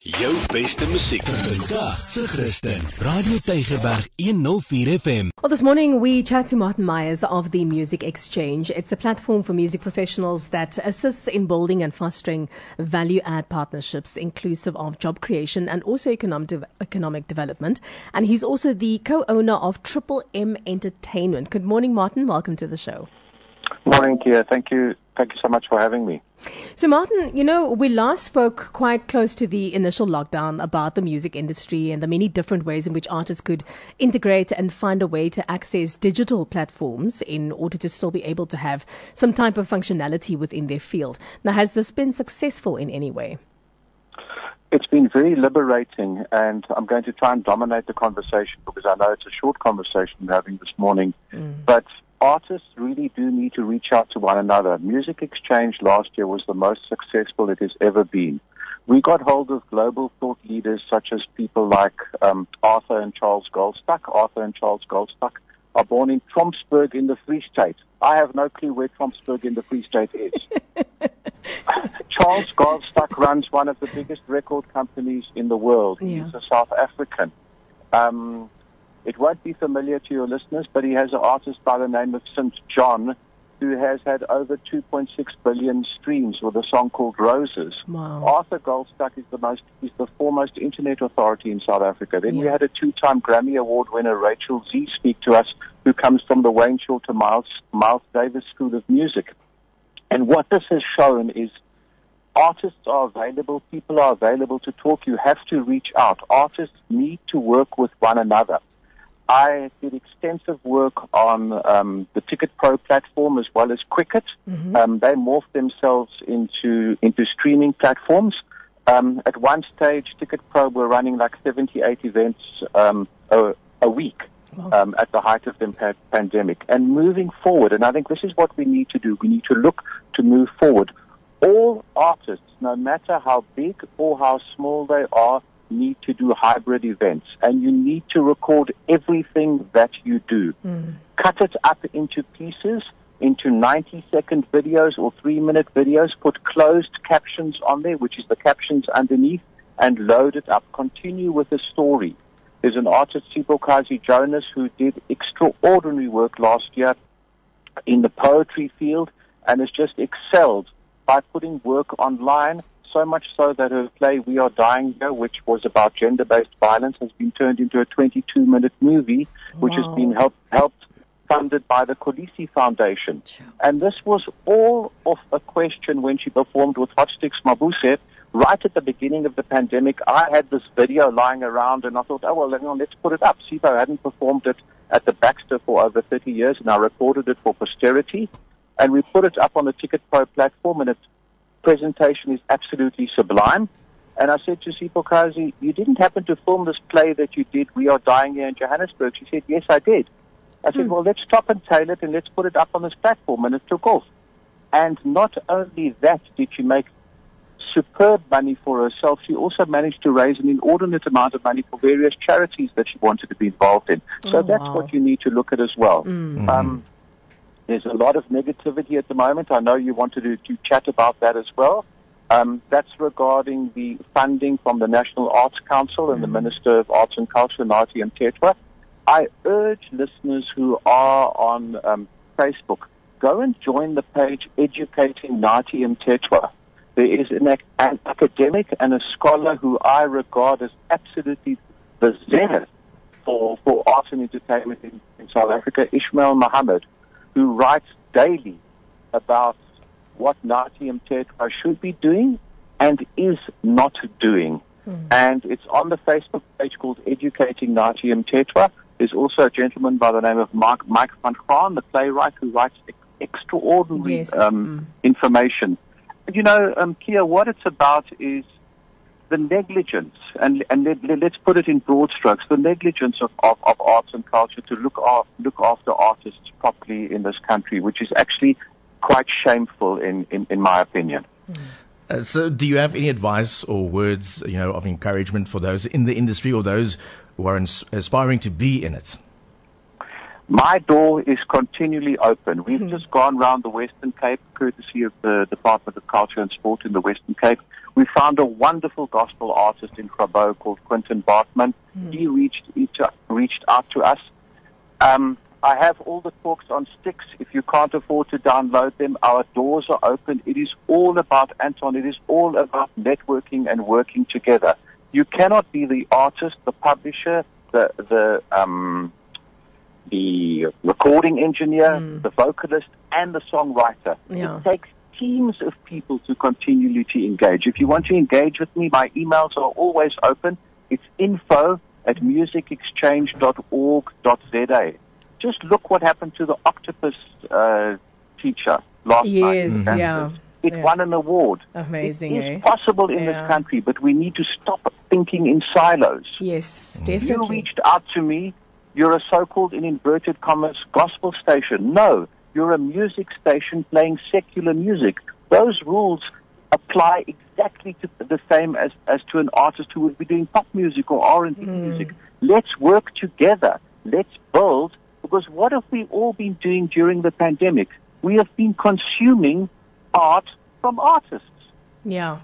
Jou beste musiek vandag se Christen. Radio Tygerberg 104 FM. Well, this morning we chat to Martin Myers of the Music Exchange. It's a platform for music professionals that assists in building and fostering value add partnerships inclusive of job creation and also economic, de- economic development. And he's also the co owner of Triple M Entertainment. Good morning, Martin. Welcome to the show. Morning, Kia. Thank you. Thank you so much for having me. So, Martin, you know, we last spoke quite close to the initial lockdown about the music industry and the many different ways in which artists could integrate and find a way to access digital platforms in order to still be able to have some type of functionality within their field. Now, has this been successful in any way? It's been very liberating, and I'm going to try and dominate the conversation because I know it's a short conversation we're having this morning. Mm. But artists really do need to reach out to one another. Music Exchange last year was the most successful it has ever been. We got hold of global thought leaders such as people like um, Arthur and Charles Goldstuck. Arthur and Charles Goldstuck are born in Trompsburg in the Free State. I have no clue where Trompsburg in the Free State is. Charles Goldstuck runs one of the biggest record companies in the world. Yeah. He's a South African. Um, it won't be familiar to your listeners, but he has an artist by the name of SAINt JHN who has had over 2.6 billion streams with a song called Roses. Wow. Arthur Goldstuck is the most is the foremost internet authority in South Africa. Then yeah. we had a two-time Grammy Award winner, Rachel Z, speak to us, who comes from the Wayne Shorter Miles Miles Davis School of Music. And what this has shown is artists are available, people are available to talk. You have to reach out. Artists need to work with one another. I did extensive work on um, the Ticket Pro platform as well as Quicket. Mm-hmm. Um, they morphed themselves into into streaming platforms. Um, at one stage, Ticket Pro were running like 78 events um, a, a, week um, at the height of the pandemic. And moving forward, and I think this is what we need to do. We need to look to move forward. All artists, no matter how big or how small they are, need to do hybrid events and you need to record everything that you do. Mm. Cut it up into pieces, into 90 second videos or three minute videos, put closed captions on there, which is the captions underneath, and load it up. Continue with the story. There's an artist, Siphokazi Jonas, who did extraordinary work last year in the poetry field and has just excelled by putting work online so much so that her play We Are Dying Here, which was about gender-based violence, has been turned into a 22-minute movie, which wow. has been helped helped funded by the Kolisi Foundation. Sure. And this was all of a question when she performed with Hot Stix Mabuse. Right at the beginning of the pandemic, I had this video lying around and I thought, oh, well, let's put it up. Sipho hadn't performed it at the Baxter for over 30 years and I recorded it for posterity. And we put it up on the Ticket Pro platform and it's presentation is absolutely sublime. And I said to Siphokazi, you didn't happen to film this play that you did, We Are Dying Here in Johannesburg. She said, yes, I did. I said, hmm. well, let's stop and tail it and let's put it up on this platform. And it took off. And not only that did she make superb money for herself, she also managed to raise an inordinate amount of money for various charities that she wanted to be involved in. So oh, that's wow. what you need to look at as well. Mm. Um, there's a lot of negativity at the moment. I know you wanted to, to chat about that as well. Um, that's regarding the funding from the National Arts Council and mm-hmm. the Minister of Arts and Culture, Nathi and Mthethwa. I urge listeners who are on um, Facebook, go and join the page Educating Nathi and Mthethwa. There is an, an, academic and a scholar who I regard as absolutely the zenith for, for art and entertainment in, in South Africa, Ismail Mahomed who writes daily about what Nathi Mthethwa should be doing and is not doing. Mm. And it's on the Facebook page called Educating Nathi Mthethwa. There's also a gentleman by the name of Mark, Mike van Graan, the playwright, who writes extraordinary yes. um, mm. information. You know, um, Kia, what it's about is the negligence, and, and let, us put it in broad strokes, the negligence of, of, of arts and culture to look, off, look after artists properly in this country, which is actually quite shameful in, in, in my opinion. Uh, so, do you have any advice or words, you know, of encouragement for those in the industry or those who are ins- aspiring to be in it? My door is continually open. We've mm-hmm. just gone around the Western Cape, courtesy of the Department of Culture and Sport in the Western Cape. We found a wonderful gospel artist in Grabouw called Quentin Bartman. He reached each, reached out to us. Um, I have all the talks on sticks. If you can't afford to download them, our doors are open. It is all about Anton. It is all about networking and working together. You cannot be the artist, the publisher, the the um, the recording engineer, the vocalist, and the songwriter. Yeah. It takes teams of people to continually to engage. If you want to engage with me, my emails are always open. It's info at musicexchange.org.za. Just look what happened to the octopus uh, teacher last night. Yes, in Kansas. yeah, It yeah. won an award. Amazing, It eh? possible in Yeah. this country, but we need to stop thinking in silos. Yes, definitely. You reached out to me. You're a so-called, in inverted commas, gospel station. No, you're a music station playing secular music. Those rules apply exactly to the same as, as to an artist who would be doing pop music or R&B music. Let's work together. Let's build. Because what have we all been doing during the pandemic? We have been consuming art from artists Yeah.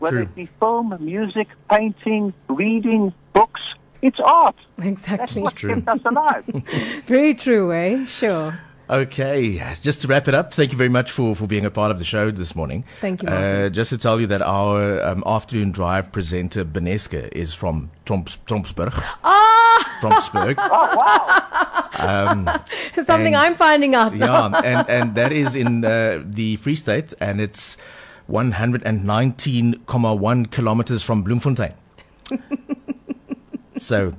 whether True. it be film, music, painting, reading, books. It's art. Exactly. That's Exactly. what true. kept us alive. Very true, eh? Sure. Okay, just to wrap it up, thank you very much for, for being a part of the show this morning. Thank you, Uh, Martin. just to tell you that our um, afternoon drive presenter, Beneska, is from Tromps, Trompsburg. Ah, Trompsburg. Oh, wow. Um, Something And- I'm finding out now. yeah, and, and that is in uh, the Free State, and it's 119,1 kilometers from Bloemfontein. so,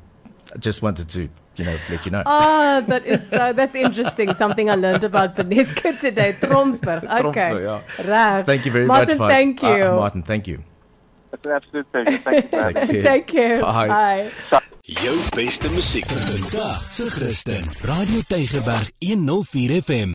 I just wanted to, you know, let you know. Ah, that is so, that's interesting. Something I learned about Beneska today. Trompsburg. Okay. Trompsburg, yeah. Right. Thank you very Martin, much. thank you. Uh, Martin, thank you. It's an absolute pleasure. Thank you for having me. Take care. Take care. Bye. Bye. Jou beste musiek vandag se Christen. Radio Tygerberg 104 FM.